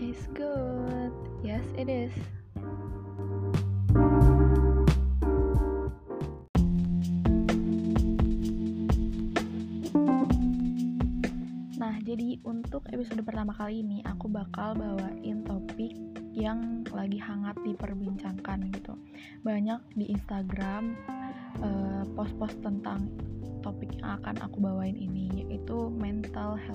is good. Yes, it is. Nah, jadi untuk episode pertama kali ini aku bakal bawain topik yang lagi hangat diperbincangkan gitu. Banyak di Instagram eh, post-post tentang topik yang akan aku bawain ini yaitu mental health.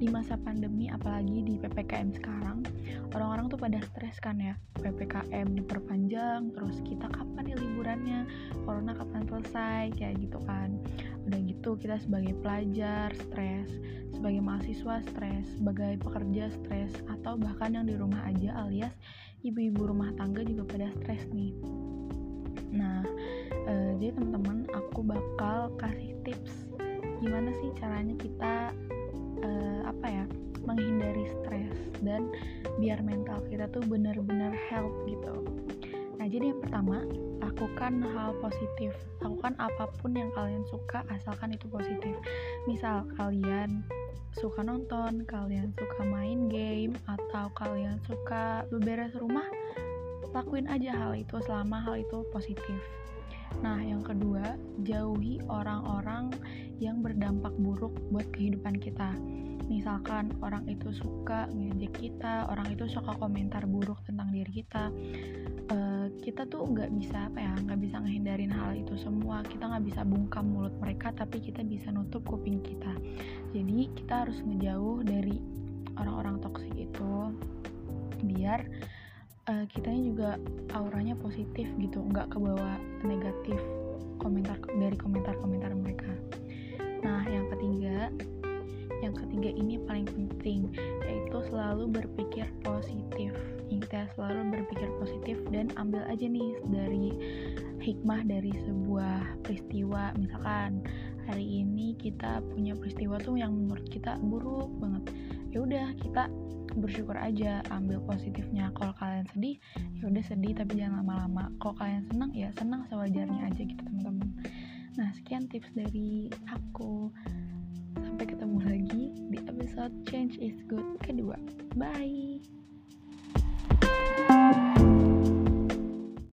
Di masa pandemi apalagi di PPKM sekarang orang-orang tuh pada stres kan ya. PPKM diperpanjang terus kita kapan nih liburannya? Corona kapan selesai? Kayak gitu kan. Udah gitu kita sebagai pelajar stres sebagai mahasiswa stres sebagai pekerja stres atau bahkan yang di rumah aja alias ibu-ibu rumah tangga juga pada stres nih. Nah eh, jadi teman-teman aku bakal kasih tips gimana sih caranya kita dan biar mental kita tuh benar-benar health gitu. Nah, jadi yang pertama, lakukan hal positif. Lakukan apa pun yang kalian suka asalkan itu positif. Misal kalian suka nonton, kalian suka main game atau kalian suka beberes rumah, lakuin aja hal itu selama hal itu positif. Nah, yang kedua, jauhi orang-orang yang berdampak buruk buat kehidupan kita. Misalkan orang itu suka ngejek kita, orang itu suka komentar buruk tentang diri kita. Uh, kita tuh nggak bisa apa ya, nggak bisa ngehindarin hal itu semua. Kita nggak bisa bungkam mulut mereka, tapi kita bisa nutup kuping kita. Jadi kita harus ngejauh dari orang-orang toksik itu, biar uh, kitanya juga auranya positif gitu nggak kebawa negatif komentar dari komentar-komentar mereka. Nah yang ketiga yang ketiga ini paling penting yaitu selalu berpikir positif. Kita selalu berpikir positif dan ambil aja nih dari hikmah dari sebuah peristiwa. Misalkan hari ini kita punya peristiwa tuh yang menurut kita buruk banget ya udah kita bersyukur aja ambil positifnya. Kalau kalian sedih ya udah sedih tapi jangan lama-lama. Kalau kalian senang ya senang sewajarnya aja gitu teman-teman. Nah sekian tips dari aku. Sampai ketemu lagi di episode change is good kedua. Bye